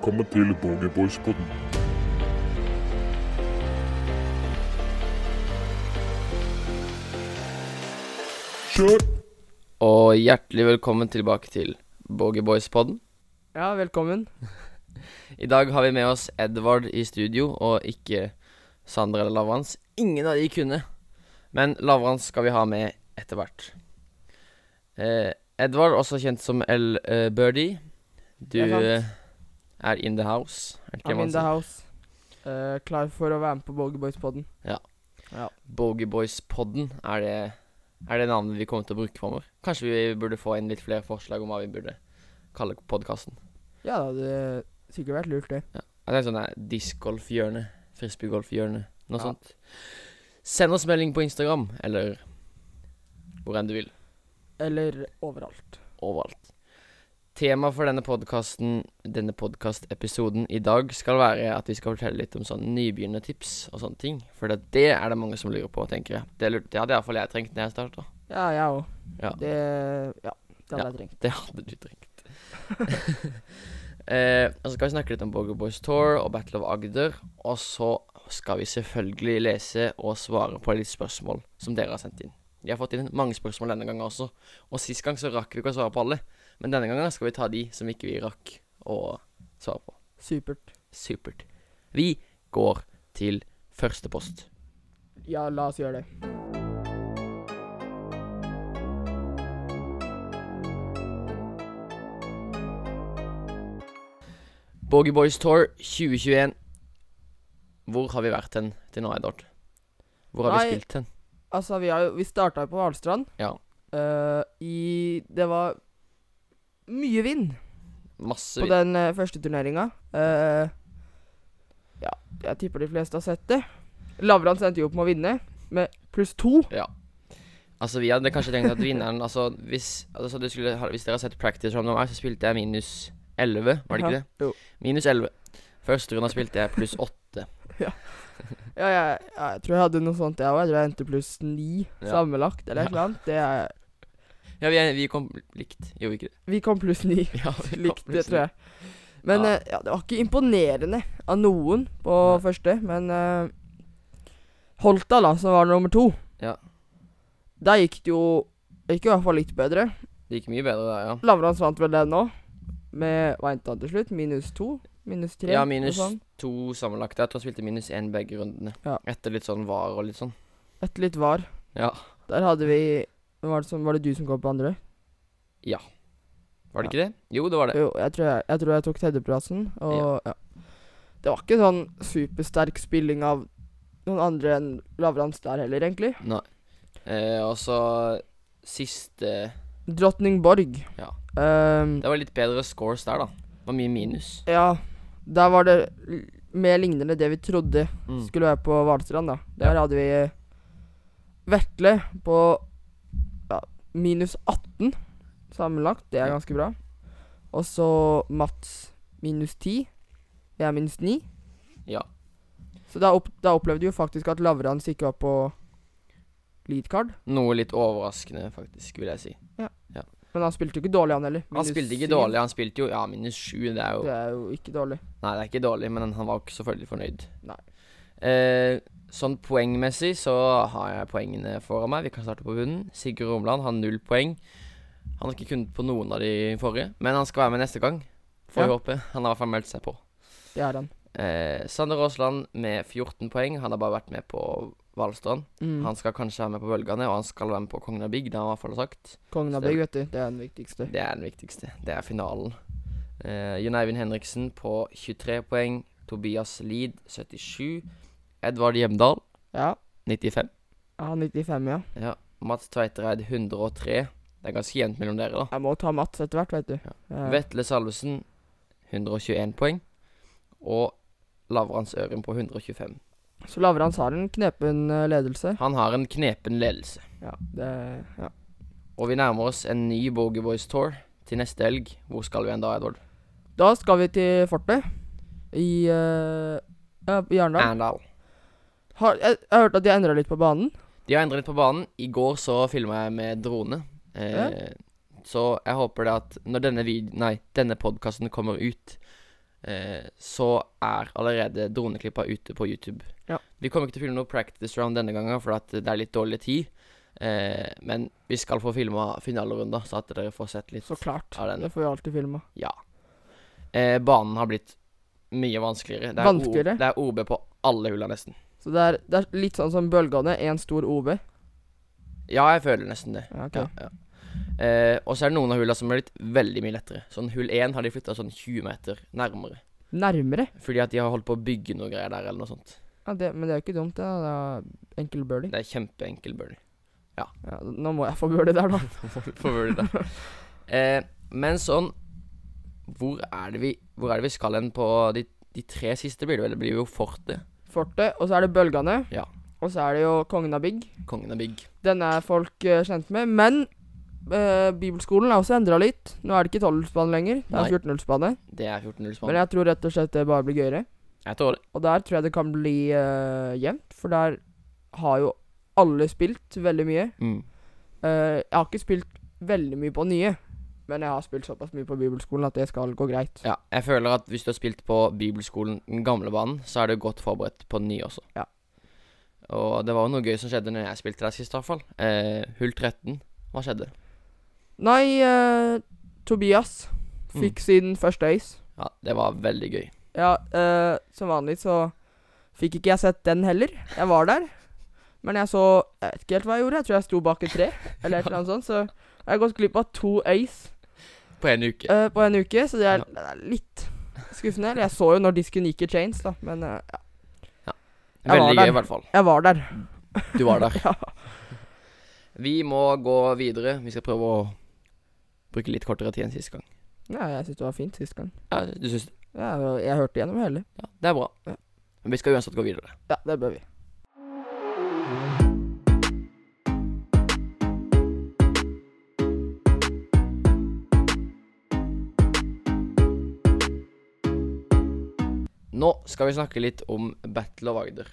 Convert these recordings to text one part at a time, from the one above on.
Velkommen til Bogeyboys-podden. Kjør! Og hjertelig velkommen tilbake til Bogeyboys-podden. Ja, velkommen. I dag har vi med oss Edvard i studio, og ikke Sander eller Lavrans. Ingen av de kunne, men Lavrans skal vi ha med etter hvert. Eh, Edvard, også kjent som L. eh, Birdie. Du Det er in the house. Er I'm in the house. Uh, klar for å være med på Bogeyboys-podden. Bogeyboys-podden, er er det navnet vi kommer til å bruke framover? Kanskje vi burde få inn litt flere forslag om hva vi burde kalle podkasten? Ja, det hadde sikkert vært lurt, det. Ja. Det er sånn discgolfhjørne, frisbeegolfhjørne, noe Ja. sånt. Send oss melding på Instagram, eller hvor enn du vil. Eller overalt. Overalt. Tema for denne podkasten, denne podkastepisoden i dag, skal være at vi skal fortelle litt om sånn nybegynnertips og sånne ting. For det, det er det mange som lurer på, tenker jeg. Det, lur- det hadde iallfall jeg trengt når jeg starta. Ja, jeg òg. Ja. Det Ja, det hadde Ja. jeg trengt. Det hadde du trengt. eh, og så skal vi snakke litt om Boger Boys Tour og Battle of Agder. Og så skal vi selvfølgelig lese og svare på litt spørsmål som dere har sendt inn. Vi har fått inn mange spørsmål denne gangen også, og sist gang så rakk vi ikke å svare på alle. Men denne gangen skal vi ta de som ikke vi rakk å svare på. Supert. Supert. Vi går til første post. Ja, la oss gjøre det. Bogey Boys Tour 2021. Hvor har vi vært hen til nå, Edvard? Hvor har vi spilt hen? Altså, vi, har vi starta jo på Hvalstrand. Ja. Uh, I Det var mye vind Masse på den eh, første turneringa. Eh, ja, jeg tipper de fleste har sett det. Lavran endte jo opp med å vinne, med pluss to. Altså, vi hadde kanskje tenkt at vinneren Altså, hvis, altså, du skulle, ha- hvis dere har sett practice from meg, så spilte jeg minus 11, var det ikke Ja, det? jo. Minus 11. Første runde spilte jeg pluss 8. Ja, jeg, ja, jeg tror jeg hadde noe sånt, jeg òg. Jeg tror jeg endte pluss ni Ja. sammenlagt, eller et eller annet. Det er Ja, vi, vi kom likt. Gjorde vi ikke det? Vi kom pluss ni. Ja, vi kom Likt det, pluss tror jeg. Men Ja. eh, ja, det var ikke imponerende av noen på Nei. første, men uh, Holta, da, som var nummer to Ja. Der gikk det jo Det gikk i hvert fall litt bedre. Det gikk mye bedre der, ja. Lavrans vant vel den òg, med hva endte han til slutt? Minus to? Minus tre? Ja, minus sånn. to sammenlagt. Jeg tror han spilte minus én begge rundene. Ja. Etter litt sånn var og litt sånn. Etter litt var. Ja. Der hadde vi var det, som, var det du som kom på andre? Ja. Var det ikke det? Jo, det var det. Jo, jeg tror jeg, jeg, tror jeg tok tredjeplassen, og ja. Det var ikke sånn supersterk spilling av noen andre enn Lavrans der heller, egentlig. Nei. Eh, og så siste Drottningborg. Ja. Um, Det var litt bedre scores der, da. Det var mye minus. ja, der var det mer lignende det vi trodde Mm. skulle være på Hvalstrand, da. Der hadde vi Vetle på ja, minus 18 sammenlagt. Det er ganske bra. Og så Mats minus 10. Jeg er minus 9. Ja. Så da, opp, da opplevde du jo faktisk at Lavrans ikke var på lead card. Noe litt overraskende, faktisk, vil jeg si. Ja Men han spilte jo ikke dårlig, han heller. Han spilte ikke 7. dårlig. Han spilte jo ja, minus 7. Det er jo Det er jo ikke dårlig. Nei, det er ikke dårlig, men han var jo ikke selvfølgelig fornøyd. Nei. Eh, sånn poengmessig så har jeg poengene foran meg. Vi kan starte på bunnen. Sigurd Romland har null poeng. Han har ikke kunnet på noen av de forrige, men han skal være med neste gang. Får vi Ja. håpe. Han har i hvert fall meldt seg på. Det er han. Eh, Sander Aasland med 14 poeng. Han har bare vært med på Hvalstrand. Mm. Han skal kanskje være med på Bølgene, og han skal være med på Kongen av Bygg. Det har han i hvert fall sagt. Kongen av Bygg, vet du. Det er den viktigste. Det er den viktigste. Det er finalen. Eh, Jon Eivind Henriksen på 23 poeng. Tobias Lid 77. Edvard Hjemdal Ja. 95. Ja, 95, ja. Ja. Mats Tveitereid 103. Det er ganske jevnt mellom dere, da. Jeg må ta Mats etter hvert, vet du. Ja. Vetle Salvesen 121 poeng. Og Lavrans Øren på 125. Så Lavrans har en knepen eh, ledelse. Han har en knepen ledelse. Ja, det Ja. Og vi nærmer oss en ny Bogey Boys Tour til neste helg. Hvor skal vi en da, Edvard? Da skal vi til fortet i uh, ja, i Arendal. Arendal. Har, jeg, jeg har hørt at de har endra litt på banen. De har endret på banen. I går så filma jeg med drone. Eh, Så jeg håper det at når denne vid nei, denne podkasten kommer ut eh, så er allerede droneklippa ute på YouTube. Ja. Vi kommer ikke til å filme noe practice round denne gangen, for det er litt dårlig tid. Eh, men vi skal få filma finalerunder, så at dere får sett litt Så klart. av den. Det får vi alltid filma. Ja. Eh, banen har blitt mye vanskeligere. Det er, Vanskeligere? O, det er OB på alle hulla, nesten. Så det er, det er litt sånn som bølgene. Én stor OB. Ja, jeg føler nesten det. Ja, ok. Ja, ja. Eh, og så er det noen av hulla som er blitt veldig mye lettere. Sånn Hull 1 har de flytta sånn 20 meter nærmere. Nærmere. Fordi at de har holdt på å bygge noe greier der, eller noe sånt. Ja, det, men det er jo ikke dumt, det. Det er enkel birdie. Det er kjempeenkel birdie. Ja, nå må jeg få birdie der, da. få vel der. Eh, men sånn hvor er, det vi, hvor er det vi skal hen på de, de tre siste, blir det vel? Det blir jo Fortet. Fortet, og så er det Bølgene. Ja. Og så er det jo Kongen av Big. Kongen av Big. Den er folk eh, kjent med. Men eh, bibelskolen er også endra litt. Nå er det ikke 12-hullsbane lenger. Det Nei. er 14-hullsbane. Det er 14 Men jeg tror rett og slett det bare blir gøyere. Jeg tror det. Og der tror jeg det kan bli eh, jevnt, for der har jo alle spilt veldig mye. Mm. Eh, jeg har ikke spilt veldig mye på nye, men jeg har spilt såpass mye på bibelskolen at det skal gå greit. Ja, jeg føler at hvis du har spilt på bibelskolen, den gamle banen, så er du godt forberedt på den nye også. Ja. Og det var jo noe gøy som skjedde når jeg spilte der sist, i hvert fall. Eh, hull 13. Hva skjedde? Nei, eh, Tobias Mm. fikk sin første ace. Ja, det var veldig gøy. Ja, eh, som vanlig så fikk ikke jeg sett den heller. Jeg var der. Men jeg så Jeg vet ikke helt hva jeg gjorde. Jeg tror jeg sto bak et tre, eller et eller annet sånt. Så jeg har gått glipp av to ace På en uke. Uh, på en uke, så det er, det er litt skuffende. Eller jeg så jo når disken gikk i chains, da, men uh, ja. ja. veldig gøy, i hvert fall. Jeg var der. Du var der. ja. Vi må gå videre. Vi skal prøve å bruke litt kortere tid enn sist gang. ja, jeg syns det var fint sist gang. Ja, du syns det? Ja, jeg hørte gjennom hele. Ja, det er bra. Ja. Men vi skal uansett gå videre. Ja, det bør vi. Nå skal vi snakke litt om Battle of Agder.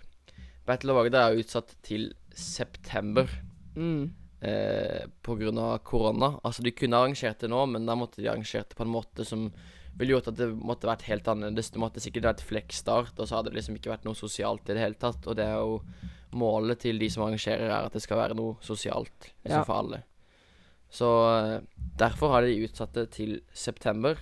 Battle of Agder er utsatt til september Mm. eh, pga. korona. Altså, de kunne arrangert det nå, men da måtte de arrangert det på en måte som ville gjort at det måtte vært helt annerledes. Det måtte sikkert vært flekkstart, og så hadde det liksom ikke vært noe sosialt i det hele tatt. Og det er jo målet til de som arrangerer, er at det skal være noe sosialt liksom Ja. for alle. Så eh, derfor har de utsatt det til september.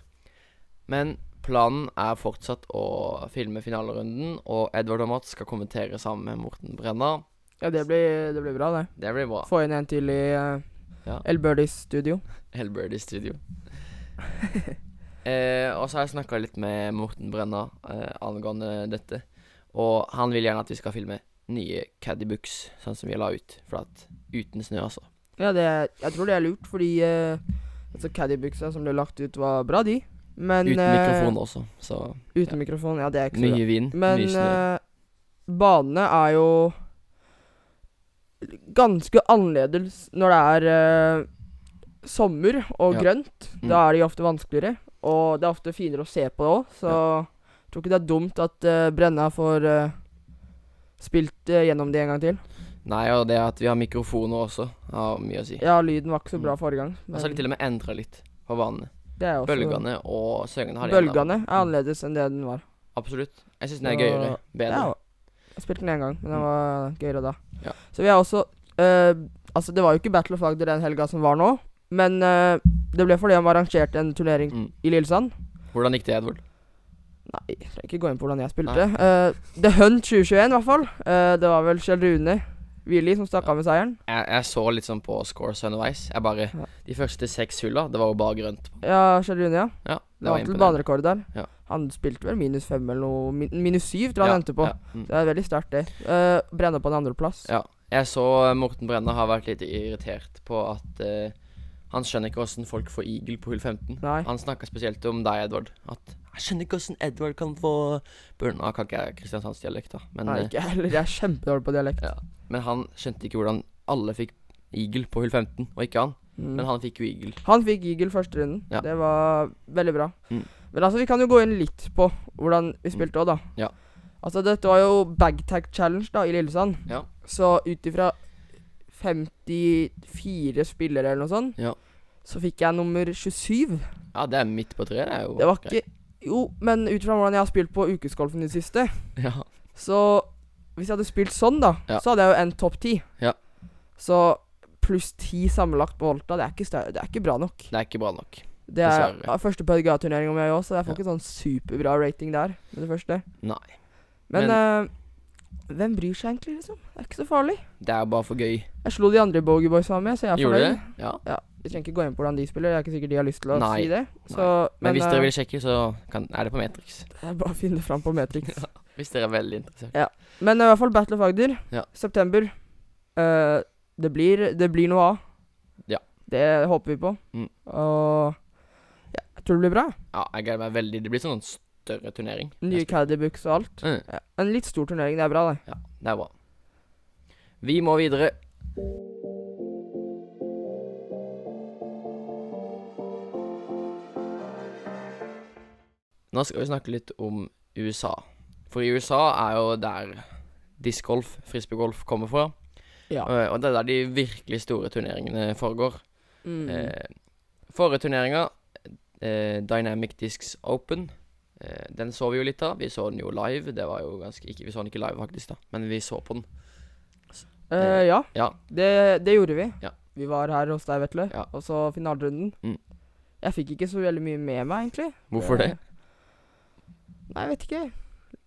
Men planen er fortsatt å filme finalerunden, og Edvard og Mats skal kommentere sammen med Morten Brenna. Ja, det blir, det blir bra, det. Det blir bra. Få inn en til i uh, Ja. El studio. Elberdis studio. eh, og så har jeg snakka litt med Morten Brenna eh, angående dette. Og han vil gjerne at vi skal filme nye Caddybooks, sånn som vi la ut. For at uten snø, altså. Ja, det, jeg tror det er lurt, fordi eh, altså Caddy-buksa som ble lagt ut, var bra, de. Men Uten eh, mikrofon også, så Uten mikrofon, ja, det er ikke så bra. mye vind, Men mye snø. eh, banene er jo ganske annerledes når det er uh, sommer og Ja. grønt. Mm. Da er de ofte vanskeligere, og det er ofte finere å se på det òg, så jeg tror ikke det er dumt at uh, Brenna får spilt gjennom det en gang til. Nei, og det at vi har mikrofoner også, har mye å si. Ja, lyden var ikke så bra Mm. forrige gang. Og så har de til og med endra litt på banene. Også, Bølgene og søgene har. Bølgene er annerledes enn det den var. Absolutt. Jeg syns den er gøyere. Bedre. Ja, jeg spilte den én gang, men den Mm. var gøyere da. Ja. Så vi har også uh, Altså, det var jo ikke Battle of Agder den helga som var nå, men uh, det ble fordi han arrangerte en turnering Mm. i Lillesand. Hvordan gikk det, Edvard? Nei, jeg trenger ikke gå inn på hvordan jeg spilte. Uh, The Hunt 2021, i hvert fall. Det var vel Kjell Rune Willy som stakk av med seieren. Jeg, jeg så litt sånn på scores underveis. Jeg bare Ja. De første seks hulla, det var jo bare grønt. Ja, Kjell ja. Ja, Det var til banerekord der. Ja. Han spilte vel minus fem eller noe. Min, minus syv, tror jeg han endte på. Mm. Det er veldig sterkt, det. Uh, Brenna på en andreplass. ja. Jeg så Morten Brenna har vært litt irritert på at eh, han skjønner ikke åssen folk får eagle på hull 15. Nei. Han snakka spesielt om deg, Edvard. At 'Jeg skjønner ikke åssen Edvard kan få burn Nå kan ikke kristiansandsdialekt, da, men, Nei, ikke heller. Jeg er kjempedårlig på dialekt. Ja. men han skjønte ikke hvordan alle fikk eagle på hull 15, og ikke han. Mm. Men han fikk jo eagle. Han fikk eagle første runden. Ja. Det var veldig bra. Mm. Men altså, vi kan jo gå inn litt på hvordan vi spilte òg, da. Ja. Altså, dette var jo bagtag challenge da, i Lillesand. Ja. Så ut ifra 54 spillere eller noe sånt, Ja. så fikk jeg nummer 27. Ja, det er midt på treet. Det er jo Det var ikke Jo, men ut fra hvordan jeg har spilt på ukesgolfen i det siste, Ja. så Hvis jeg hadde spilt sånn, da, Ja. så hadde jeg jo endt topp ti. Ja. Så pluss ti sammenlagt på Volta, det er ikke, større, det er ikke bra nok. Det er ikke bra nok. Det er ja, første PDGA-turneringa mi òg, så jeg får Ja. ikke sånn superbra rating der med det første. Nei. Men, Men- eh, hvem bryr seg egentlig, liksom? Det er ikke så farlig. Det er bare for gøy. Jeg slo de andre Bogieboys var med, så jeg er Gjorde fornøyd. det? Ja. Vi trenger ikke gå inn på hvordan de spiller, det er ikke sikkert de har lyst til å Nei. si det. Så, Men, hvis eh, dere vil sjekke, så kan, er det på Matrix. Det er bare å finne fram på Matrix. Hvis dere er veldig interessert. Men i hvert fall Battle of Agder. Ja. September. Eh, det, blir, det blir noe av. Ja. Det håper vi på. Mm. Og ja, jeg tror det blir bra. Ja, jeg gleder meg veldig. Det blir sånn en større turnering. Nye caddy books og alt. Mm. Ja. En litt stor turnering, det er bra, det. Ja, det er bra. Vi må videre. Nå skal vi snakke litt om USA. For i USA er jo der discgolf, frisbeegolf, kommer fra. Ja. Eh, Og det er der de virkelig store turneringene foregår. Mm. Eh, forrige turneringa, eh, Dynamic Discs Open, den så vi jo litt av. Vi så den jo live. Det var jo ganske ikke, Vi så den ikke live, faktisk, da, men vi så på den. Eh, ja, Ja. det, det gjorde vi. Ja. Vi var her hos deg, Vetle. Ja. Og så finalerunden. Mm. Jeg fikk ikke så veldig mye med meg, egentlig. Hvorfor det? Eh, Nei, jeg vet ikke.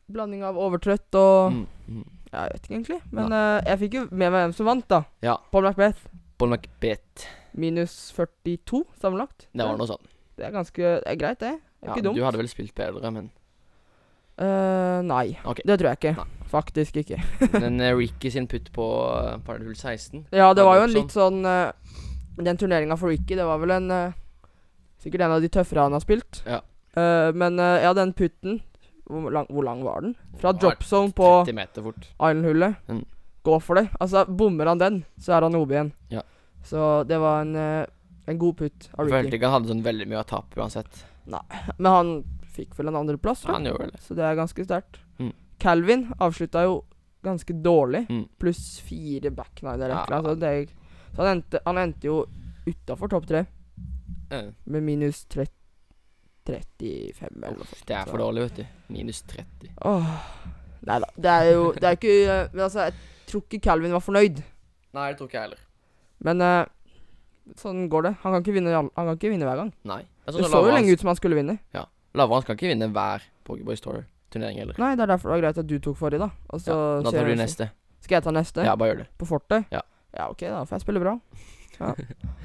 Blanding av overtrøtt og Mm, mm. Ja, Jeg vet ikke egentlig. Men eh, jeg fikk jo med meg hvem som vant, da. Ja. Paul Macbeth. Paul Macbeth. Minus 42 sammenlagt. Det var noe sånn. Det er ganske Det er greit, det. Det er ikke dumt. du hadde vel spilt bedre, men Eh, nei. Ok. Det tror jeg ikke. Faktisk ikke. Men eh, Ricky sin putt på uh, par hull 16 Ja, det var jo en litt sånn eh, Den turneringa for Ricky, det var vel en eh, Sikkert en av de tøffere han har spilt. Ja. Eh, men eh, ja, den putten hvor lang, hvor lang var den? Fra Var drop zone på 30 meter fort. Island-hullet. Mm. Gå for det. Altså, bommer han den, så er han OB igjen. Ja. Så det var en, eh, en god putt av Jeg følte ikke han hadde sånn veldig mye å tape uansett. Men han fikk vel en andreplass, tror jeg. Han gjorde vel det. Så det er ganske sterkt. Mm. Calvin avslutta jo ganske dårlig, Mm. pluss fire backnider, Ja. et. Så, det, så han, endte, han endte jo utafor topp tre mm. med minus 30, 35 eller noe sånt. Det er for dårlig, vet du. Minus 30. Åh. Nei da. Det er jo Det er ikke Men altså, jeg tror ikke Calvin var fornøyd. Nei, det tror ikke jeg heller. Men uh, sånn går det. Han kan ikke vinne, han kan ikke vinne hver gang. Nei. Det så jo lenge ut som han skulle vinne. Ja. Lavrans kan ikke vinne hver Pokéboys Tour-turnering heller. Nei, det er derfor det var greit at du tok forrige, da. Og så Ja, da tar du neste. Skal jeg ta neste? Ja, bare gjør det. På fortet? Ja. Ja, ok, da får jeg spille bra.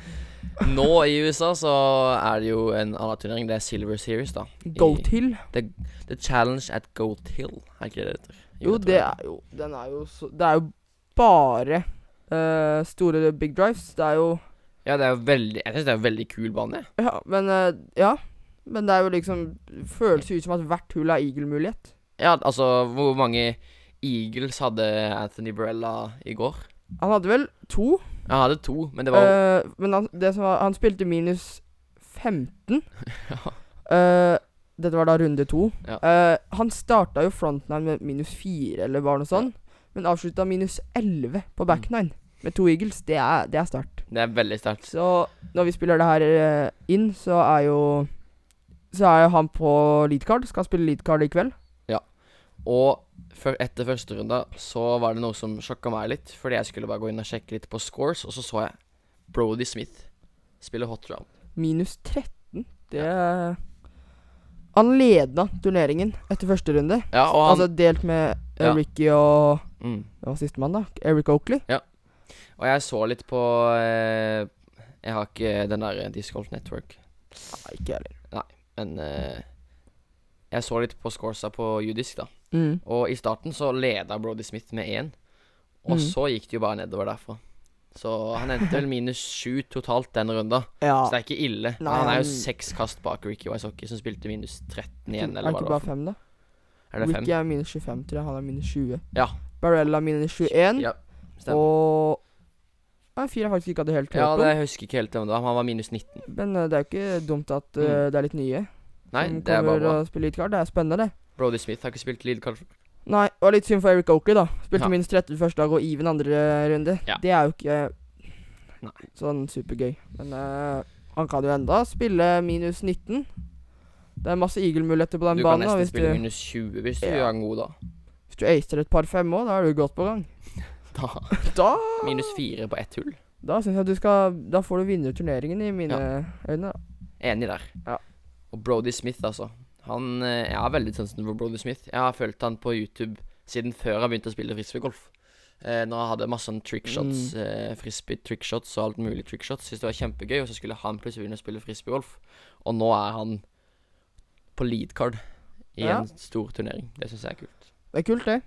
Nå i USA så er det jo en annen turnering. Det er Silver Series, da. Goat Hill. The Challenge at Goat Hill, er ikke det det heter? Jo, det er jo Den er jo så Det er jo bare uh, store big drives. Det er jo Ja, det er jo veldig Jeg syns det er en veldig kul bane. jeg. Ja, men eh, Ja. Men det er jo liksom Føles ut som at hvert hull har eagle-mulighet. Ja, altså, hvor mange Eagles hadde Anthony Barella i går? Han hadde vel to, Jeg hadde to, men det var eh, men han, det som var, han spilte minus 15. ja. Eh, dette var da runde to. Ja. Eh, han starta jo frontnine med minus fire, eller bare noe sånt. Men avslutta minus 11 på backnine med to eagles. Det er, det er sterkt. Det er veldig sterkt. Så når vi spiller det her eh, inn, så er jo Så er jo han på leadcard. Skal spille leadcard i kveld. Ja. Og etter første runde så var det noe som sjokka meg litt. Fordi jeg skulle bare gå inn og sjekke litt på scores, og så så jeg Brody Smith spille hot round. Minus 13. Det Han leda turneringen etter første runde. Ja, og han Altså delt med Ja. Ricky og mm. Det var sistemann, da? Eric Oakley. Og jeg så litt på eh, Jeg har ikke den der Disc Golf Network, Nei, ikke heller. men eh, jeg så litt på scoresa på Judisk, da. Mm. Og i starten så leda Brody Smith med én. Og mm. så gikk det jo bare nedover derfra. Så han endte vel minus sju totalt den runda. Ja. Så det er ikke ille. Men Nei, han er jo seks kast bak Ricky Wysocki, som spilte minus 13 igjen, er eller det hva ikke det bare fem, da? Er det? Ricky er minus 25, tror jeg. Han er minus 20. Ja. Barella minus 21. Ja, stemmer. og en fyr jeg faktisk ikke hadde helt hørt Ja, om. det jeg husker ikke helt hvem det var. Han var minus 19. Men eh, det er jo ikke dumt at eh, Mm. det er litt nye Nei, som det er bare bra. og spiller lead card. Det er spennende, det. Brody Smith har ikke spilt lead card. Nei, og litt synd for Eric Oakley, da. Spilte Ja. minus 13 første dag og even andre runde. Ja. Det er jo ikke Nei. sånn supergøy. Men eh, han kan jo enda spille minus 19. Det er masse eagle-muligheter på den Du kan banen. da, nesten hvis spille du, minus 20 hvis du Ja. gjør god, da. hvis du acer et par fem òg, da er du godt på gang. Da Da Minus fire på ett hull. Da syns jeg du skal Da får du vinne turneringen i mine øyne. da. Enig der. Ja. Og Brody Smith, altså. Han eh, Jeg har veldig sansen for Brody Smith. Jeg har fulgt han på YouTube siden før han begynte å spille frisbeegolf. Eh, når han hadde masse sånn trickshots, Mm. eh, frisbee trickshots og alt mulig trickshots. Syntes det var kjempegøy, og så skulle han plutselig begynne å spille frisbeegolf. Og nå er han på leadcard i Ja. en stor turnering. Det syns jeg er kult. Det er kult, det.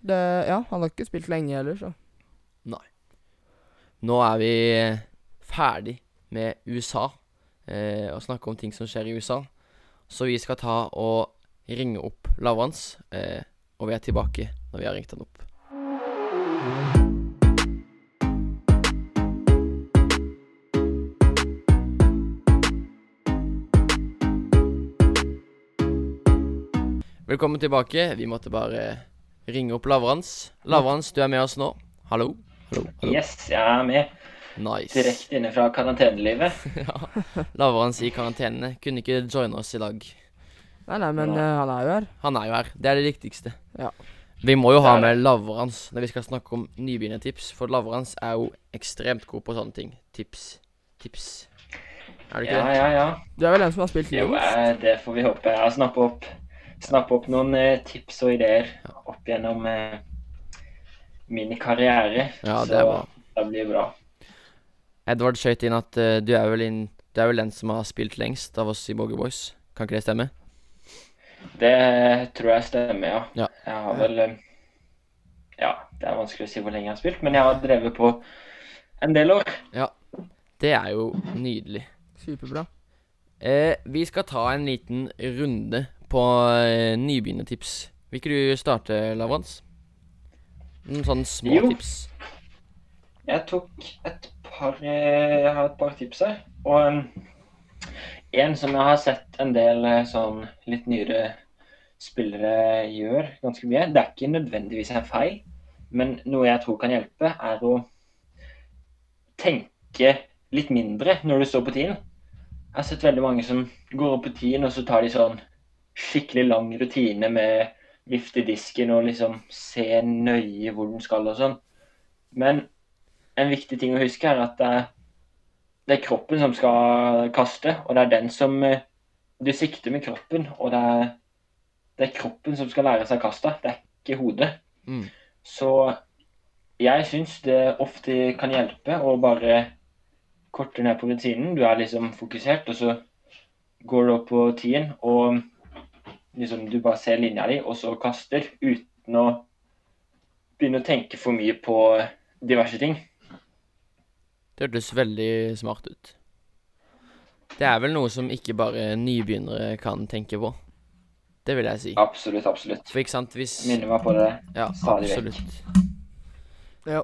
Det. Ja, han har ikke spilt lenge heller, så. Nei. Nå er vi ferdig med USA, eh, og snakke om ting som skjer i USA. Så vi skal ta og ringe opp Lavrans, eh, og vi er tilbake når vi har ringt han opp. Velkommen tilbake. Vi måtte bare ringe opp Lavrans. Lavrans, du er med oss nå. Hallo? Hallo? Hallo? Yes, jeg er med. Nice. Direkte inne fra karantenelivet. ja. Lavrans i karantene. Kunne ikke joine oss i dag. Nei, nei, men Ja. eh, han er jo her. Han er jo her. Det er det viktigste. Ja. Vi må jo ha med Lavrans når vi skal snakke om nybegynnertips, for Lavrans er jo ekstremt god på sånne ting. Tips. Tips. Er du ikke Ja, det? ja, ja. ja. Du er vel den som har spilt Jo, lengst? Jo, det får vi håpe. Jeg har snappet opp, snappet opp noen eh, tips og ideer opp gjennom eh, min karriere. Ja, det er bra. det blir bra. Edvard skøyt inn at uh, du er vel inn Du er vel den som har spilt lengst av oss i Bogger Boys. Kan ikke det stemme? Det tror jeg stemmer, ja. Ja. Jeg har vel eh, Ja, det er vanskelig å si hvor lenge jeg har spilt, men jeg har drevet på en del år. Ja. Det er jo nydelig. Superbra. Eh, vi skal ta en liten runde på eh, nybegynnertips. Vil ikke du starte, Lavans? Noen sånne små Jo. tips. Jeg tok et par eh, Jeg har et par tips her. Og um, en som jeg har sett en del eh, sånn litt nyere spillere gjør ganske mye. Det er ikke nødvendigvis en feil, men noe jeg tror kan hjelpe, er å tenke litt mindre når du står på tiden. Jeg har sett veldig mange som går opp på tiden, og så tar de sånn skikkelig lang rutine med vifte disken og liksom se nøye hvor den skal og sånn. Men en viktig ting å huske er at det er, det er kroppen som skal kaste, og det er den som eh, Du sikter med kroppen, og det er, det er kroppen som skal lære seg å kaste, det er ikke hodet. Mm. Så jeg syns det ofte kan hjelpe å bare korte ned på rutinen. Du er liksom fokusert, og så går du opp på tien, og liksom du bare ser linja di, og så kaster uten å begynne å tenke for mye på diverse ting. Det hørtes veldig smart ut. Det er vel noe som ikke bare nybegynnere kan tenke på. Det vil jeg si. Absolutt, absolutt. For ikke sant, hvis Minner meg på det. Ja, stadig vekk. absolutt. Ja.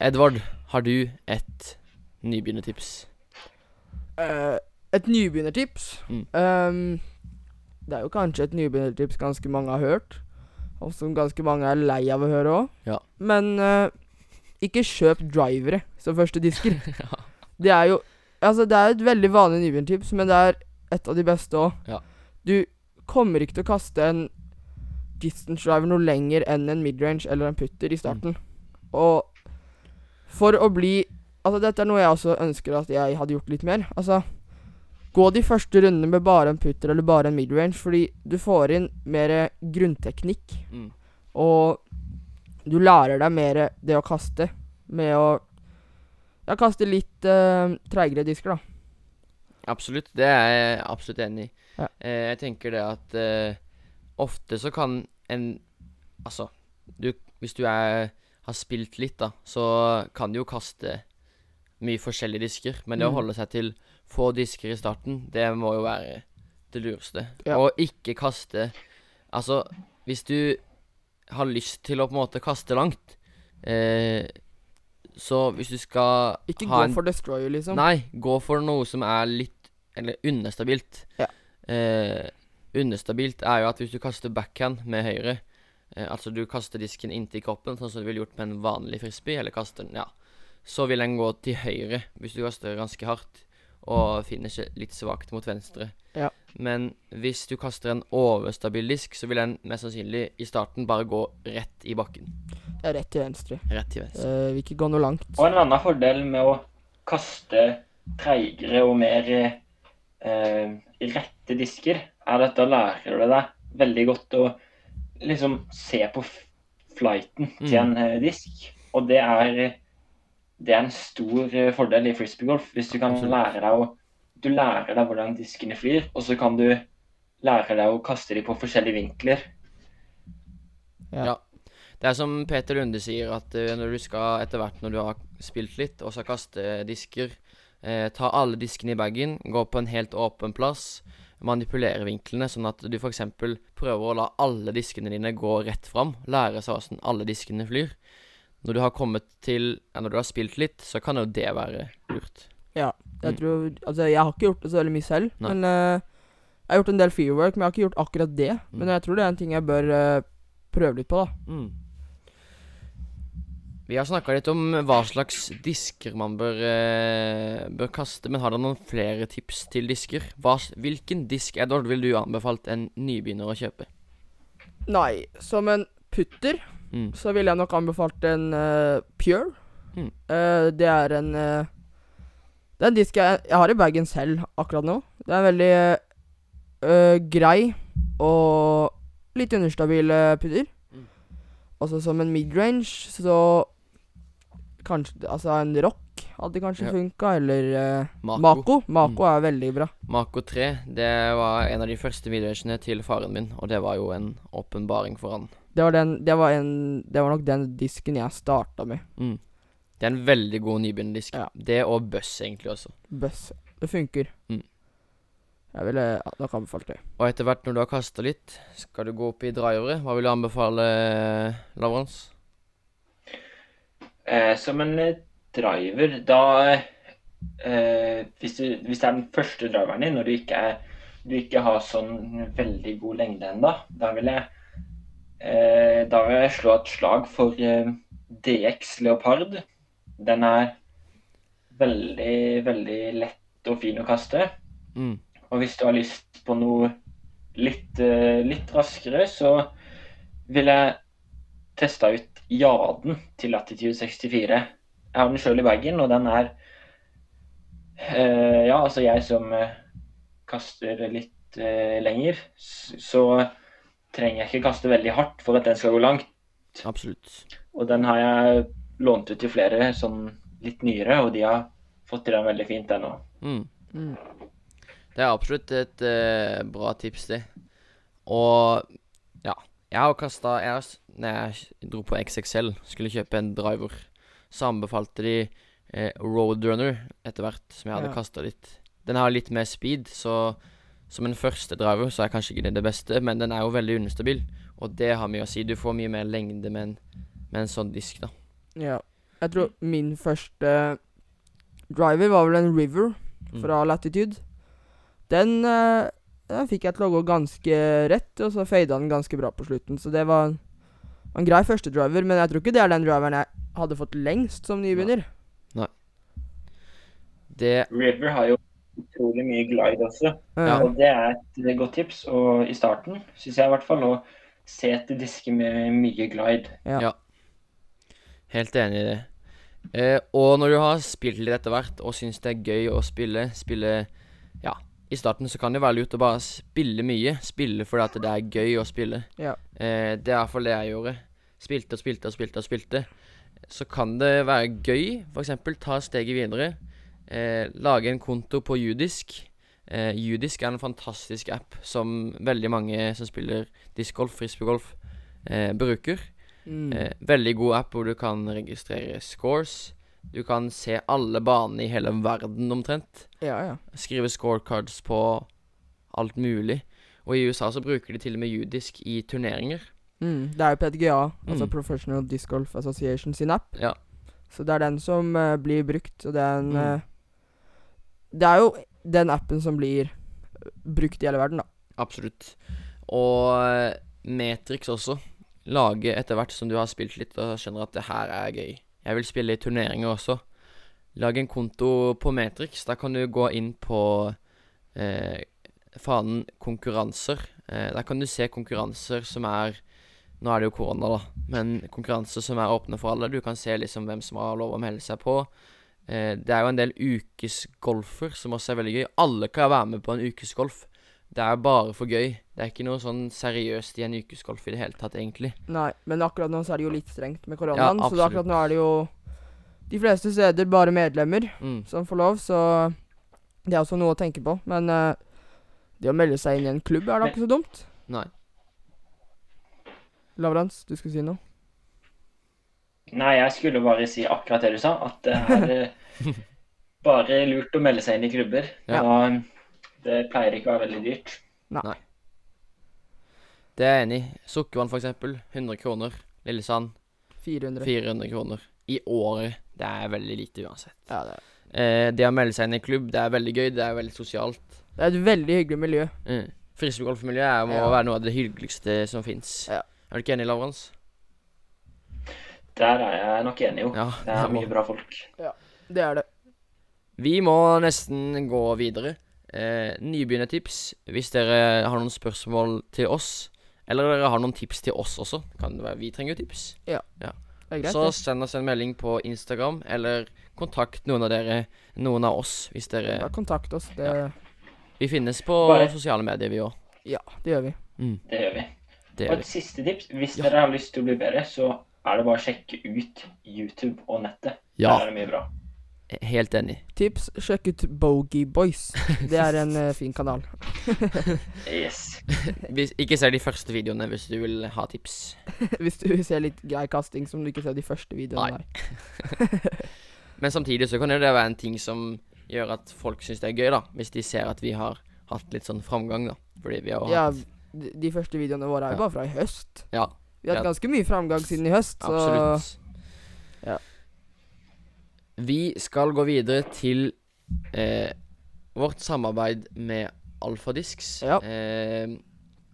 Edvard, har du et nybegynnertips? Uh, et nybegynnertips. Mm. Ehm, det er jo kanskje et nybegynnertips ganske mange har hørt, og som ganske mange er lei av å høre òg. Ja. Men eh, ikke kjøp drivere som første disker. ja. Det er jo Altså, det er et veldig vanlig nybegynnertips, men det er et av de beste òg. Ja. Du kommer ikke til å kaste en distance driver noe lenger enn en midrange eller en putter i starten. Og for å bli Altså, dette er noe jeg også ønsker at jeg hadde gjort litt mer. Altså Gå de første rundene med bare en putter eller bare en midrange, fordi du får inn mer grunnteknikk. Mm. Og du lærer deg mer det å kaste med å ja, kaste litt uh, treigere disker, da. Absolutt. Det er jeg absolutt enig i. Ja. Eh, jeg tenker det at eh, ofte så kan en Altså, du, hvis du er, har spilt litt, da, så kan du jo kaste mye forskjellige disker. Men det å Mm. holde seg til få disker i starten, det må jo være det lureste. Ja. Og ikke kaste Altså, hvis du har lyst til å på en måte kaste langt eh, Så hvis du skal Ikke ha gå for destroyer, liksom. Nei, gå for noe som er litt Eller understabilt. Ja. Eh, understabilt er jo at hvis du kaster backhand med høyre eh, Altså du kaster disken inntil kroppen, sånn som du ville gjort med en vanlig frisbee, eller kaster den Ja. Så vil den gå til høyre hvis du kaster ganske hardt og finner seg litt svakt mot venstre. Ja. Men hvis du kaster en overstabil disk, så vil den mest sannsynlig i starten bare gå rett i bakken. Det er rett til venstre. Rett til venstre. Uh, vil ikke gå noe langt. Og en annen fordel med å kaste treigere og mer eh, rette disker, er at da lærer du deg veldig godt å liksom se på flighten til Mm. en mm. disk. Og det er, det er en stor eh, fordel i frisbeegolf. Hvis du kan Absolutt. lære deg å Du lærer deg hvordan diskene flyr, og så kan du lære deg å kaste dem på forskjellige vinkler. Ja. Ja. Det er som Peter Lunde sier, at eh, når du skal etter hvert når du har spilt litt, og skal kaste disker, eh, ta alle diskene i bagen, gå på en helt åpen plass, manipulere vinklene, sånn at du f.eks. prøver å la alle diskene dine gå rett fram, lære seg hvordan alle diskene flyr. Når du har kommet til ja, Når du har spilt litt, så kan jo det være lurt. Jeg Mm. tror Altså, jeg har ikke gjort det så veldig mye selv, Nei. men uh, jeg har gjort en del firework, men jeg har ikke gjort akkurat det. Mm. Men jeg tror det er en ting jeg bør uh, prøve litt på, da. Mm. Vi har snakka litt om hva slags disker man bør, uh, bør kaste, men har dere noen flere tips til disker? Hva, hvilken disk Edvard, vil du anbefalt en nybegynner å kjøpe? Nei, som en putter Mm. så ville jeg nok anbefalt en uh, Pure. Mm. Uh, det er en uh, Det er en disk jeg, jeg har i bagen selv akkurat nå. Det er en veldig grei og litt understabil putter. Mm. Altså som en midrange, så Kanskje Altså en rock hadde kanskje Ja. funka, eller uh, Mako. Mako. Mako Mm. er veldig bra. Mako 3 det var en av de første midrangeene til faren min, og det var jo en åpenbaring for han. Det var, den, det, var en, det var nok den disken jeg starta med. Mm. Det er en veldig god nybegynnerdisk. Ja. Det og Buss egentlig også. Buss. Det funker. Mm. Jeg ville nok anbefalt det. Og etter hvert når du har kasta litt, skal du gå opp i drivere. Hva vil du anbefale, Lavrans? Eh, som en eh, driver, da eh, hvis, du, hvis det er den første driveren din, når du ikke, er, du ikke har sånn veldig god lengde ennå, da vil jeg Da vil jeg slå et slag for eh, DX Leopard. Den er veldig, veldig lett og fin å kaste. Mm. Og hvis du har lyst på noe litt, eh, litt raskere, så vil jeg teste ut Jaden til Latitude 64. Jeg har den sjøl i bagen, og den er eh, Ja, altså jeg som eh, kaster litt eh, lenger, så trenger jeg ikke kaste veldig hardt for at den skal gå langt. Absolutt. Og den har jeg lånt ut til flere sånn litt nyere, og de har fått til den veldig fint, den òg. Mm. Mm. Det er absolutt et uh, bra tips, det. Og ja. Jeg har kasta jeg Når jeg dro på XXL, skulle kjøpe en driver, så anbefalte de eh, Roadrunner etter hvert, som jeg hadde Ja. kasta litt. Den har litt mer speed, så som en første driver så er kanskje ikke det det beste, men den er jo veldig understabil, og det har mye å si. Du får mye mer lengde med en, med en sånn disk, da. Ja. Jeg tror min første driver var vel en River Mm. fra Latitude. Den, eh, den fikk jeg til å gå ganske rett, og så fada den ganske bra på slutten. Så det var en, en grei første driver, men jeg tror ikke det er den driveren jeg hadde fått lengst som nybegynner. Det River har jo utrolig mye glide også. Eh, Ja. Og det er et godt tips og i starten, syns jeg i hvert fall, å se etter disker med mye glide. Ja. Ja. Helt enig i det. Eh, og når du har spilt litt etter hvert og syns det er gøy å spille, spille Ja, i starten så kan det være lurt å bare spille mye. Spille fordi at det er gøy å spille. Ja. Eh, det er i hvert fall det jeg gjorde. Spilte og spilte og spilte og spilte. Så kan det være gøy, f.eks. ta steget videre. Eh, lage en konto på Judisk. Eh, Judisk er en fantastisk app som veldig mange som spiller discgolf, frisbeegolf, eh, bruker. Mm. Eh, veldig god app hvor du kan registrere scores. Du kan se alle banene i hele verden omtrent. ja, ja. Skrive scorecards på alt mulig. Og i USA så bruker de til og med judisk i turneringer. Mm. Det er jo PDGA, altså Mm. Professional Disc Golf Association sin app. Ja. Så det er den som uh, blir brukt, og det er en Mm. eh, Det er jo den appen som blir brukt i hele verden, da. Absolutt. Og Matrix også. Lage etter hvert som du har spilt litt og skjønner at det her er gøy. Jeg vil spille i turneringer også. Lag en konto på Matrix. Da kan du gå inn på eh, fanen konkurranser. Eh, der kan du se konkurranser som er Nå er det jo korona, da, men konkurranser som er åpne for alle. Du kan se liksom hvem som har lov å melde seg på. Eh, det er jo en del ukesgolfer som også er veldig gøy. Alle kan være med på en ukesgolf. Det er bare for gøy. Det er ikke noe sånn seriøst i en ukesgolf i det hele tatt, egentlig. Nei, men akkurat nå så er det jo litt strengt med koronaen, Ja, så akkurat nå er det jo de fleste steder bare medlemmer Mm. som får lov, så det er også noe å tenke på. Men uh, det å melde seg inn i en klubb er da ikke så dumt. Nei. Lavrans, du skulle si noe? Nei, jeg skulle bare si akkurat det du sa. At det er eh, bare lurt å melde seg inn i klubber. Ja. Og det pleier ikke å være veldig dyrt. Nei. Det er jeg enig i. Sukkervann, for eksempel. 100 kroner. Lillesand 400. 400 kroner. I året. Det er veldig lite uansett. Ja, det, er. Eh, det å melde seg inn i klubb, det er veldig gøy. Det er veldig sosialt. det er et veldig hyggelig miljø. Mm. Frisbeegolfmiljøet er- må Ja. være noe av det hyggeligste som fins. Ja. Er du ikke enig, Lavrans? Der er jeg nok enig, jo. Ja. Det er mye bra folk. Ja, Det er det. Vi må nesten gå videre. Eh, nybegynnertips. Hvis dere har noen spørsmål til oss, eller dere har noen tips til oss også, kan det være vi trenger jo tips. Det er greit. Så det. send oss en melding på Instagram, eller kontakt noen av dere, noen av oss, hvis dere Bare kontakt oss. Det, Ja. Vi finnes på Bare- sosiale medier, vi òg. ja, det gjør vi. Mm, Det gjør vi. det Og et vi. siste tips. Hvis Ja. dere har lyst til å bli bedre, så er det bare å sjekke ut YouTube og nettet. Ja, Der er det mye bra. helt enig. Tips, sjekk ut Bogey Boys. Det er en uh, fin kanal. Yes. Hvis, ikke se de første videoene hvis du vil ha tips. Hvis du vil se litt grei kasting som du ikke ser de første videoene Nei. der. Men samtidig så kan det være en ting som gjør at folk syns det er gøy, da. Hvis de ser at vi har hatt litt sånn framgang, da. Fordi vi har hatt Ja, de første videoene våre er jo Ja. bare fra i høst. Ja, Vi har hatt ganske mye framgang siden i høst, så absolutt. ja. Vi skal gå videre til eh, vårt samarbeid med Alfadisks. Ja. Eh,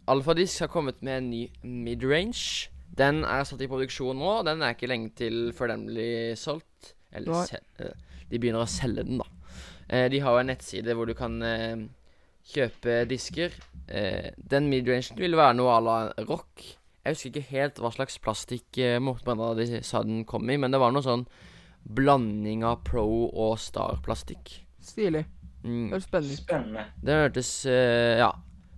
Alfadisk har kommet med en ny midrange. Den er satt i produksjon nå. Den er ikke lenge til før den blir solgt. Eller se, eh, de begynner å selge den, da. Eh, de har jo en nettside hvor du kan eh, kjøpe disker. Eh, den midrangen vil være noe à la rock. Jeg husker ikke helt hva slags plastikk eh, Morten Brenna de sa den kom i, men det var noe sånn blanding av Pro og Star-plastikk. stilig. Mm. Det er spennende. Spennende. Det hørtes uh, Ja.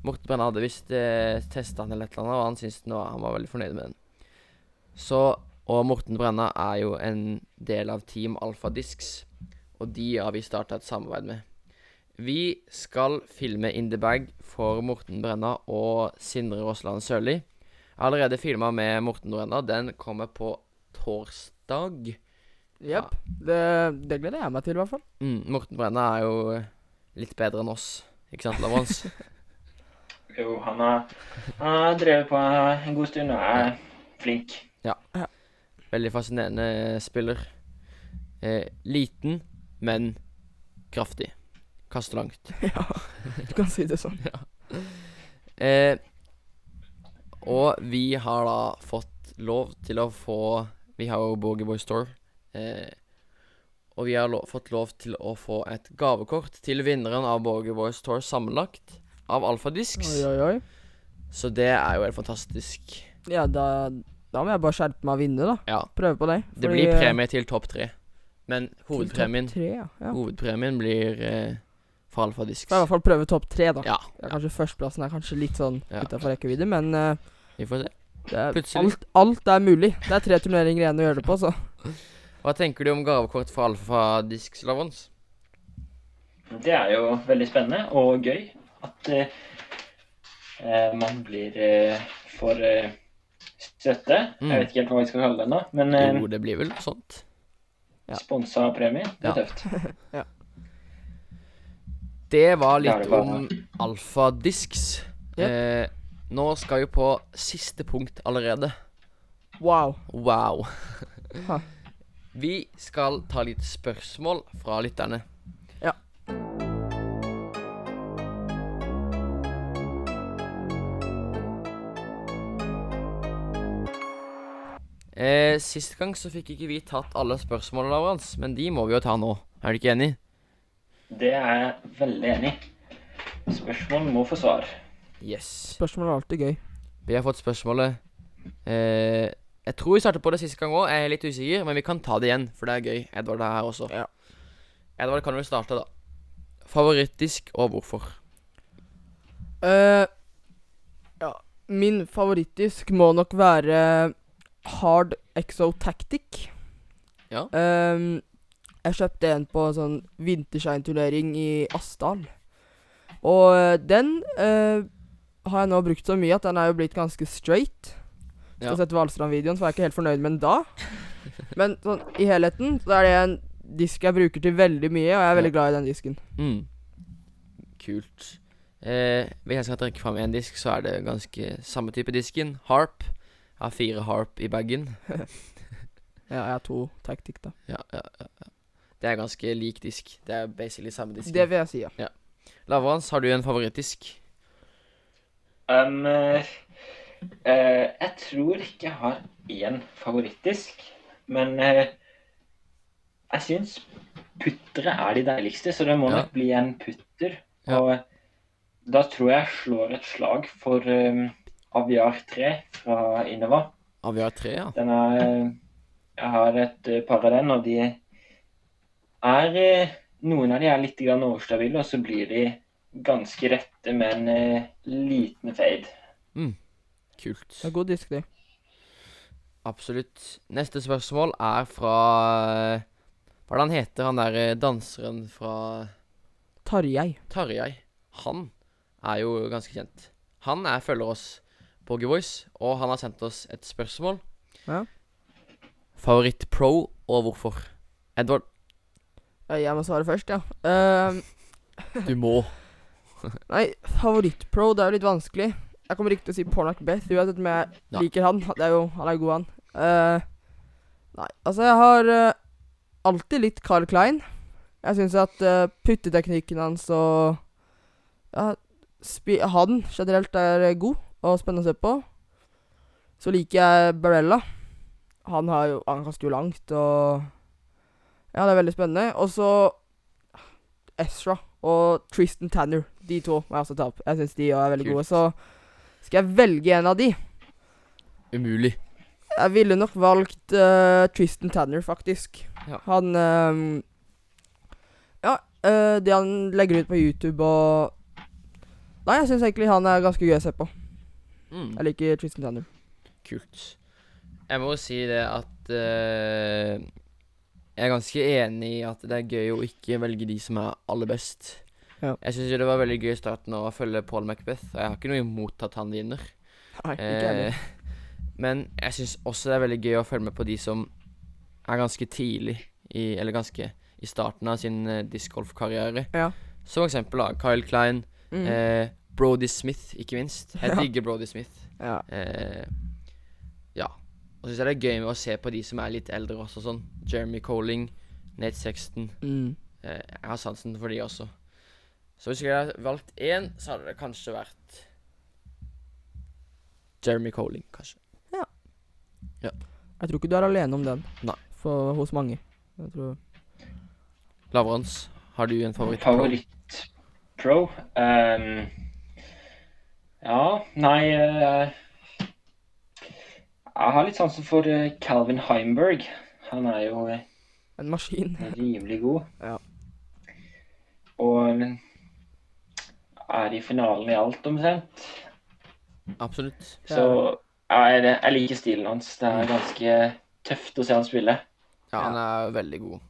Morten Brenna hadde visst uh, testa den eller et eller annet, og han syntes den var, han var veldig fornøyd med den. Så Og Morten Brenna er jo en del av Team Alfa Discs, og de har vi starta et samarbeid med. Vi skal filme In The Bag for Morten Brenna og Sindre Rosland Sørli. Jeg har allerede filma med Morten Norena. Den kommer på torsdag. Jepp. Det, det gleder jeg meg til, i hvert fall. Mm, Morten Brenna er jo litt bedre enn oss, ikke sant, Lavons? Jo, han har, drevet på en god stund og er flink. Ja. Veldig fascinerende spiller. Eh, liten, men kraftig. Kaster langt. ja, du kan si det sånn. Eh, og vi har da fått lov til å få Vi har jo Boogieboy Store. Eh, og vi har lo fått lov til å få et gavekort til vinneren av Boogieboy Store sammenlagt av Alfadisks. Oi, oi, oi. Så det er jo helt fantastisk. Ja, da, da må jeg bare skjerpe meg og vinne, da. Ja. Prøve på det. Det blir eh, premie til topp tre. Men hovedpremien Tre, ja. ja. Hovedpremien blir eh, for Alfadisks. Får i hvert fall prøve topp tre, da. Ja, Ja, kanskje Førsteplassen er kanskje litt sånn Ja. utafor rekkevidde, men eh, vi får se. det er alt, alt er mulig. Det er tre turneringer igjen å gjøre det på, så. Hva tenker du om gavekort for Alfadisks, Lavons? Det er jo veldig spennende og gøy at eh, eh, man blir uh, for uh, støtte. Mm. Jeg vet ikke helt hva vi skal kalle det ennå, men uh, Jo, det blir vel sånt. Ja. sponsa premie. Det er Ja. tøft. Det var litt det om Alfadisks. Yep. Eh, nå skal vi på siste punkt allerede. Wow. Wow. Ha. Vi skal ta litt spørsmål fra lytterne. Ja. Eh, sist gang så fikk ikke vi tatt alle spørsmålene våre, men de må vi jo ta nå. Er du ikke enig? Det er jeg veldig enig i. Spørsmål må få svar. Yes. Spørsmål er alltid gøy. Vi har fått spørsmålet eh, Jeg tror vi startet på det siste gang òg. Jeg er litt usikker, men vi kan ta det igjen, for det er gøy. Edvard er her også. Ja. Edvard, kan du starte, da? Favorittdisk og hvorfor? Uh, ja, min favorittdisk må nok være Hard Exo Tactic. Ja. Um, jeg kjøpte en på en sånn vintershine-turnering i Asdal. Og eh, den eh, har jeg nå brukt så mye at den er jo blitt ganske straight. Skal Ja. sette Valstrand-videoen, så var jeg ikke helt fornøyd med den da. Men sånn i helheten så er det en disk jeg bruker til veldig mye, og jeg er veldig glad i den disken. Mm. Kult. Eh, hvis jeg skal trekke fram én disk, så er det ganske samme type disken. Harp. Jeg har fire Harp i bagen. Ja, jeg har to Tactic, da. Ja, ja, ja, ja. Det er ganske lik disk. Det er basically samme disken. Det vil jeg si, ja. Lavrans, har du en favorittdisk? Um, eh, jeg tror ikke jeg har én favorittdisk, men uh, jeg syns puttere er de deiligste, så det må Ja. nok bli en putter. Ja. Og da tror jeg jeg slår et slag for um, Aviar 3 fra Innova. Aviar 3, ja. Den er Jeg har et par av den, og de er Noen av de er litt overstabile, og så blir de ganske rette men en eh, liten fade. Kult. Det er god disk, det. Absolutt. Neste spørsmål er fra Hvordan Hva er det han heter, han der eh, danseren fra Tarjei. Tarjei. Han er jo ganske kjent. Han er følger oss på Voice, og han har sendt oss et spørsmål. Ja. Favoritt-pro, og hvorfor? Edvard, Eh, Jeg må svare først, ja. Uh, du må. nei, favorittpro, det er jo litt vanskelig. Jeg kommer ikke til å si Pornak Beth, uansett om jeg Ja. liker han. Det er jo, Han er god, han. Uh, nei, altså, jeg har uh, alltid litt Carl Klein. Jeg syns at uh, putteteknikken hans og ja, han generelt er god og spennende å se på. Så liker jeg Barella. Han har jo Han kaster jo langt og Ja, det er veldig spennende. Og så Ezra og Tristan Tanner. De to må jeg også ta opp. Jeg syns de òg er veldig Kult. gode. Så skal jeg velge en av de Umulig. Jeg ville nok valgt uh, Tristan Tanner, faktisk. Ja. Han um, Ja, uh, det han legger ut på YouTube og Nei, jeg syns egentlig han er ganske gøy å se på. Mm. Jeg liker Tristan Tanner. Kult. Jeg må jo si det at uh, Jeg er ganske enig i at det er gøy å ikke velge de som er aller best. Ja. Jeg syns det var veldig gøy i starten å følge Paul Macbeth, jeg har ikke noe imot at han vinner. Nei, ikke. Eh, men jeg syns også det er veldig gøy å følge med på de som er ganske tidlig i Eller ganske i starten av sin uh, discgolfkarriere. Ja. Som eksempel da, Kyle Klein, Mm. eh, Brody Smith, ikke minst. Jeg Ja. digger Brody Smith. ja. Eh, ja. Og så syns jeg det er gøy med å se på de som er litt eldre også, sånn. Jeremy Colling, Nate Sexton. Mm. Eh, jeg har sansen for de også. Så hvis jeg hadde valgt én, så hadde det kanskje vært Jeremy Colling, kanskje. Ja. Jeg tror ikke du er alene om den. Nei. For, hos mange. Jeg tror Lavrans, har du en favoritt? Favoritt-pro? Um, ja, nei uh, Jeg har litt sansen for eh, Calvin Heimberg. Han er jo En maskin. rimelig god. Ja. Og er i finalen i alt, omtrent. Absolutt. Er Så ja, jeg, jeg liker stilen hans. Det er ganske tøft å se han spille. Ja, han er veldig god.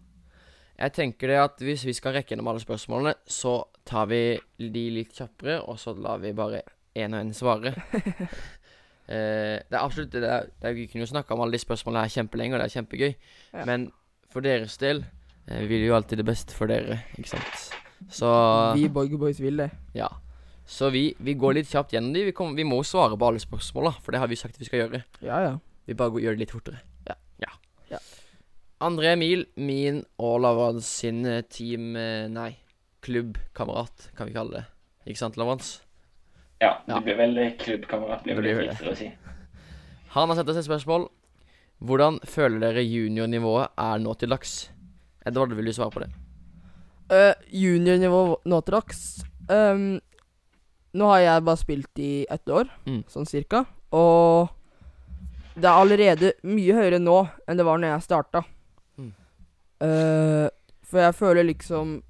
Jeg tenker det at hvis vi skal rekke gjennom alle spørsmålene, så tar vi de litt kjappere, og så lar vi bare én og én svare. eh, det er absolutt det er, det er, Vi kunne jo snakka om alle de spørsmålene her kjempelenge, og det er kjempegøy. Ja. Men for deres del eh, vi vil jo alltid det beste for dere, ikke sant. Så Vi Borgerboys vil det. ja. Så vi, vi går litt kjapt gjennom de. Vi, kom, vi må jo svare på alle spørsmåla, for det har vi sagt vi skal gjøre. Ja, ja. Vi bare går, gjør det litt fortere. Ja. ja. Ja. André Emil, min og Lavrans sin eh, team eh, Nei, klubbkamerat, kan vi kalle det. Ikke sant, Lavrans? Ja, Ja. det blir vel klubbkamerat, blir Det blir riktigere å si. Han har sett oss et spørsmål. Hvordan føler dere juniornivået er nå til dags? Edvard, vil du svare på det? Uh, juniornivå dags um, Nå har jeg bare spilt i ett år, Mm. sånn cirka. Og det er allerede mye høyere nå enn det var når jeg starta. Mm. Uh, for jeg føler liksom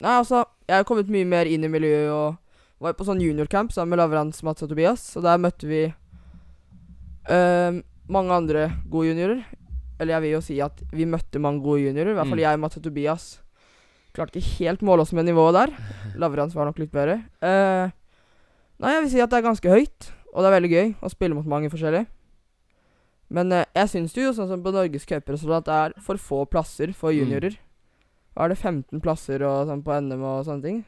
Nei, altså, jeg har kommet mye mer inn i miljøet og var på sånn juniorcamp sammen med Lavrans, Mats og Tobias. Og der møtte vi eh, mange andre gode juniorer. Eller jeg vil jo si at vi møtte mange gode juniorer. I hvert fall Mm. jeg, Mats og Tobias. Klarte ikke helt måle oss med nivået der. Lavrans var nok litt bedre. Uh, nei, jeg vil si at det er ganske høyt, og det er veldig gøy å spille mot mange forskjellige. Men uh, jeg syns jo, sånn som på Norges cupresultat, sånn, det er for få plasser for Mm. juniorer. Da er det, 15 plasser og sånn på NM og sånne ting?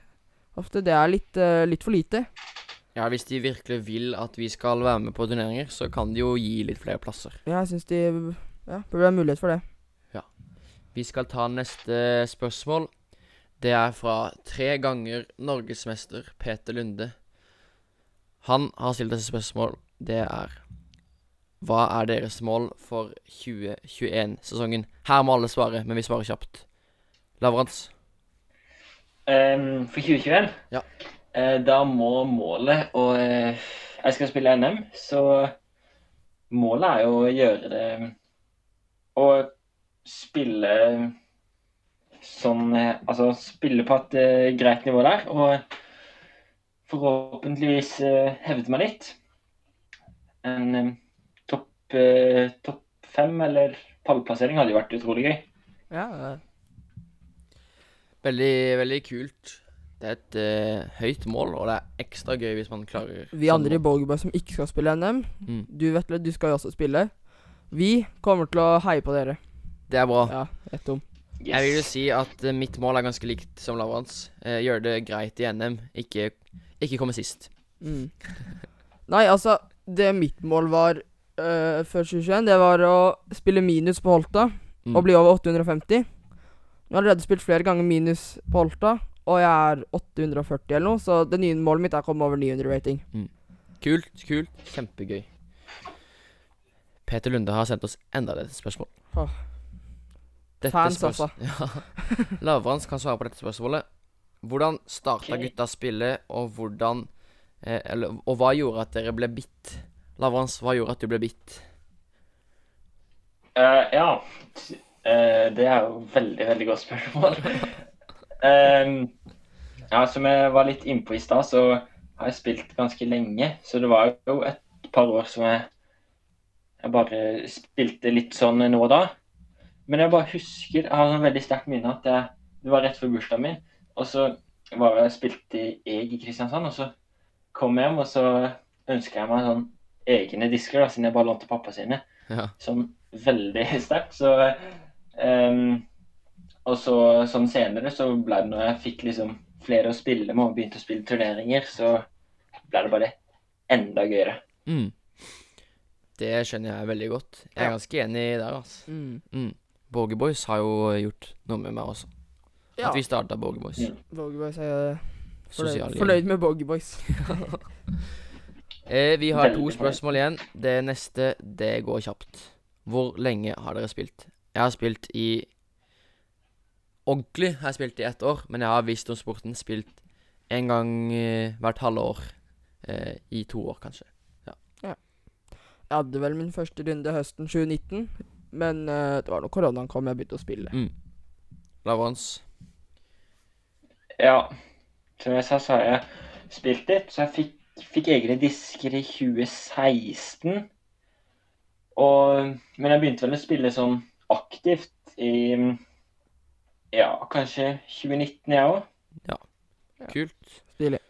Ofte det er litt, uh, litt for lite. Ja, hvis de virkelig vil at vi skal være med på turneringer, så kan de jo gi litt flere plasser. Ja, jeg syns de ja, burde være mulighet for det. Ja. Vi skal ta neste spørsmål. Det er fra tre ganger norgesmester Peter Lunde. Han har stilt et spørsmål. Det er Hva er deres mål for 2021-sesongen? Her må alle svare, men vi svarer kjapt. Lavrans. Um, for 2021 Ja. Uh, Da må målet Og uh, jeg skal spille NM, så målet er jo å gjøre det Å spille sånn eh, Altså spille på et uh, greit nivå der. Og forhåpentligvis uh, hevde meg litt. En um, topp uh, top fem eller pallplassering hadde jo vært utrolig gøy. Ja, Veldig, veldig kult. Det er et uh, høyt mål, og det er ekstra gøy hvis man klarer Vi andre i mål. Som ikke skal spille NM, Mm. du Vetle, du skal jo også spille. Vi kommer til å heie på dere. Det er bra. Ja, rett om. Jeg vil jo si at uh, mitt mål er ganske likt som Lavrans. Uh, gjøre det greit i NM, ikke, ikke komme sist. Mm. Nei, altså, det mitt mål var uh, før 2021, det var å spille minus på Holta Mm. og bli over 850. Jeg har allerede spilt flere ganger minus på Holta, og jeg er 840 eller noe, så det nye målet mitt er å komme over 900 rating. Kult, kult. Kjempegøy. Peter Lunde har sendt oss enda et spørsmål. Åh. Dette Fans, altså. Ja. Lavrans kan svare på dette spørsmålet. Hvordan starta okay. gutta spillet, og hvordan eh, Eller Og hva gjorde at dere ble bitt? Lavrans, hva gjorde at du ble bitt? Uh, ja. uh, det er jo veldig, veldig godt spørsmål. uh, ja, som jeg var litt innpå i stad, så har jeg spilt ganske lenge. Så det var jo et par år som jeg, jeg bare spilte litt sånn nå og da. Men jeg bare husker Jeg har sånn veldig sterkt minne at jeg, det var rett før bursdagen min. Og så var jeg spilte jeg i Kristiansand, og så kom jeg hjem, og så ønska jeg meg sånn egne disker, da, siden jeg bare lånte pappa sine Ja. sånn veldig sterkt. Så um, Og så sånn senere så ble det når jeg fikk liksom flere å spille med og begynte å spille turneringer, så ble det bare enda gøyere. Mm. Det skjønner jeg veldig godt. Jeg er Ja. ganske enig der, altså. Mm. Mm. Borger Boys har jo gjort noe med meg også. Ja, At vi starta Borger Boys. Ja. Borgerboys er fornøyd, fornøyd med Borgerboys. Eh, vi har to spørsmål igjen. Det neste, det går kjapt. Hvor lenge har dere spilt? Jeg har spilt i Ordentlig har jeg spilt i ett år, men jeg har visst om sporten. Spilt en gang eh, hvert halve år. Eh, I to år, kanskje. Jeg hadde vel min første runde høsten 2019, men eh, det var når koronaen kom jeg begynte å spille. Mm. Lavrans. Ja, som jeg sa, så har jeg spilt litt. Så jeg fikk, fikk egne disker i 2016. Og, men jeg begynte vel å spille sånn aktivt i ja, kanskje 2019, jeg òg. Ja. Kult. Stilig.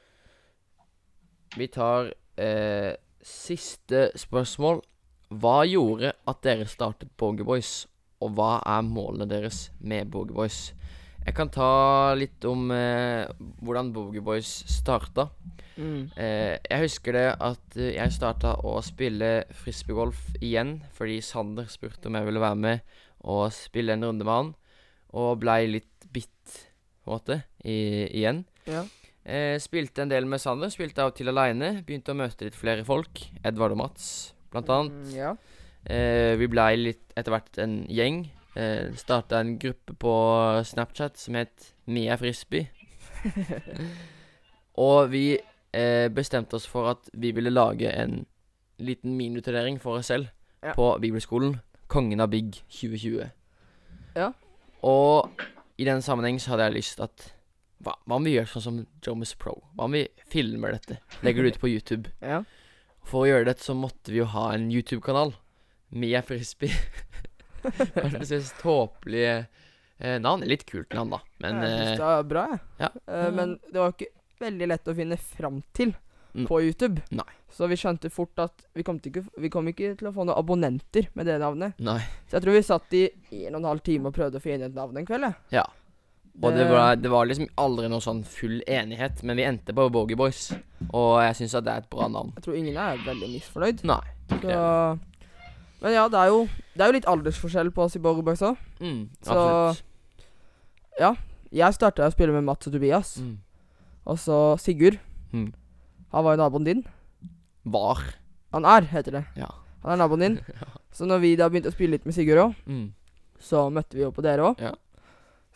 Vi tar eh, siste spørsmål. Hva gjorde at dere startet Bogeyboys, og hva er målene deres med Bogeyboys? Jeg kan ta litt om eh, hvordan Bogeyboys starta. Mm. Eh, jeg husker det at eh, jeg starta å spille frisbeegolf igjen fordi Sander spurte om jeg ville være med og spille en runde med han, og blei litt bitt, på en måte, i, igjen. Ja. Eh, spilte en del med Sander, spilte av og til aleine. Begynte å møte litt flere folk. Edvard og Mats, blant annet. Mm, ja. Eh, vi blei litt etter hvert en gjeng. Eh, Starta en gruppe på Snapchat som het Mia Frisbee. og vi eh, bestemte oss for at vi ville lage en liten miniturnering for oss selv Ja. på bibelskolen. Kongen av Big 2020. Ja. Og i den sammenheng så hadde jeg lyst at hva, hva om vi gjør sånn som Jomus Pro? Hva om vi filmer dette? Legger det ut på YouTube? Ja. For å gjøre dette så måtte vi jo ha en YouTube-kanal. Mia Frisbee. Verdens mest tåpelige eh, navn. Litt kult navn, da. Men jeg synes eh, det var bra, jeg. ja. Eh, men det var ikke veldig lett å finne fram til Mm. på YouTube. Nei. Så vi skjønte fort at vi kom, ikke, vi kom ikke til å få noen abonnenter med det navnet. Nei. Så jeg tror vi satt i en og en halv time og prøvde å finne et navn en kveld. Ja. Og det var, det var liksom aldri noe sånn full enighet, men vi endte på Boogie Boys. Og jeg syns det er et bra navn. Jeg tror ingen er veldig misfornøyd. Nei. Så, men ja, det er, jo, det er jo litt aldersforskjell på oss i Boogie Boys òg. Mm, Så- ja. Jeg starta å spille med Mats og Tobias. Mm. Og så Sigurd. Mm. Han var jo naboen din. Var. Han er, heter det. Ja. Han er naboen din. Så når vi da begynte å spille litt med Sigurd òg, Mm. så møtte vi jo på dere òg. Ja.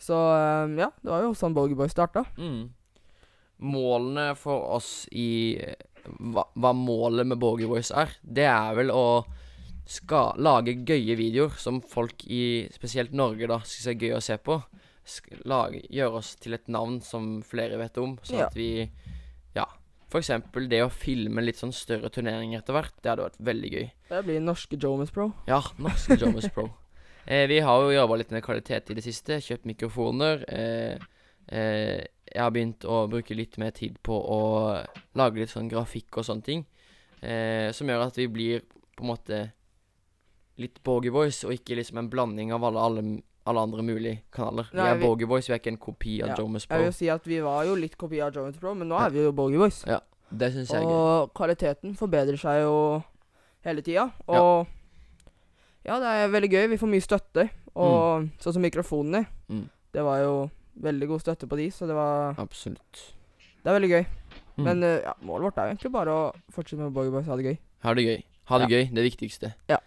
Så um, ja, det var jo sånn Borger Boys starta. Mm. Målene for oss i hva, hva målet med Borger Boys er, det er vel å ska, lage gøye videoer som folk i spesielt Norge da syns er gøy å se på. Lage, gjøre oss til et navn som flere vet om, sånn Ja. at vi Ja. For eksempel det å filme litt sånn større turneringer etter hvert. Det hadde vært veldig gøy. Det blir norske Jomas Pro. Ja, norske Jomas Pro. Eh, vi har jo jobba litt med kvalitet i det siste. Kjøpt mikrofoner. Eh, eh, jeg har begynt å bruke litt mer tid på å lage litt sånn grafikk og sånne ting. Eh, som gjør at vi blir på en måte litt Borgie Boys, og ikke liksom en blanding av alle, alle, alle andre mulige kanaler. Nei, vi er vi- Borgy Boys, vi er ikke en kopi av Ja, Jomus Jeg Pro. vil si at vi var jo litt kopi av Jomas Pro, men nå er vi jo Borgie Boys. Det synes jeg. Og kvaliteten forbedrer seg jo hele tida. Og ja. Det er veldig gøy. Vi får mye støtte. Og sånn som mikrofonene. Mm. Det var jo veldig god støtte på de, så det var Absolutt. Det er veldig gøy. Mm. Men eh, ja, målet vårt er jo egentlig bare å fortsette med Borger Boys ha det gøy. ha det gøy. Ha det Ja. gøy, det viktigste. Ja.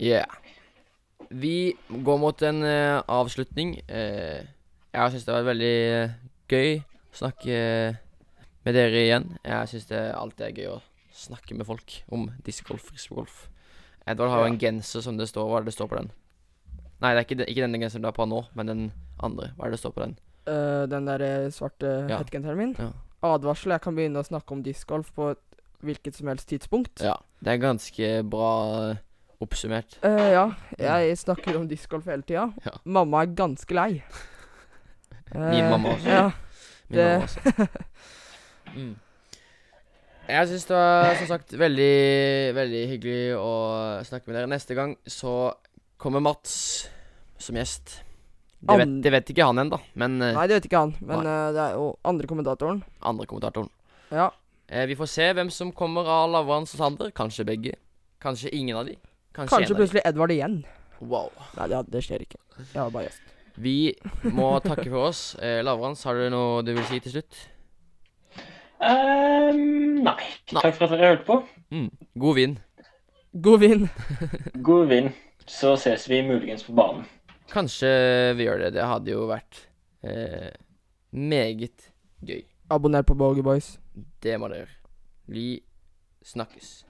Yeah. Vi går mot en uh, avslutning. Uh, jeg syns det var veldig eh, gøy å snakke med dere igjen. Jeg syns det alltid er gøy å snakke med folk om discgolf, frisbeegolf. Edvard har jo Ja. en genser som det står Hva er det det står på den? Nei, det er ikke, den- ikke denne genseren du har på nå, men den andre. Hva er det det står på den? Uh, den der eh, svarte Ja. hettegenseren min. Ja. Advarsel. Jeg kan begynne å snakke om discgolf på et hvilket som helst tidspunkt. Ja. Det er ganske bra eh, oppsummert. Uh, ja. Jeg snakker om discgolf hele tida. Ja. Mamma er ganske lei. Min mamma også. Ja. Min Det- mamma også. Mm. Jeg syns det var som sagt veldig, veldig hyggelig å snakke med dere. Neste gang så kommer Mats som gjest. Det vet, det vet ikke han ennå, men eh, Nei, det vet ikke han. Men eh, det er jo andre kommentatoren. andre kommentatoren. Ja. Eh, vi får se hvem som kommer av Lavrans og Sander. Kanskje begge. Kanskje ingen av de. Kanskje, Kanskje plutselig Edvard igjen. Wow. Nei, det, det skjer ikke. Jeg var bare gjest. Vi må takke for oss. Eh, Lavrans, har du noe du vil si til slutt? Ehm, nei. Nei. Takk for at dere hørte på. Mm. God vind. God vind. God vind. Så ses vi muligens på banen. Kanskje vi gjør det. Det hadde jo vært eh, meget gøy. Abonner på Borger Boys. Det må dere gjøre. Vi snakkes.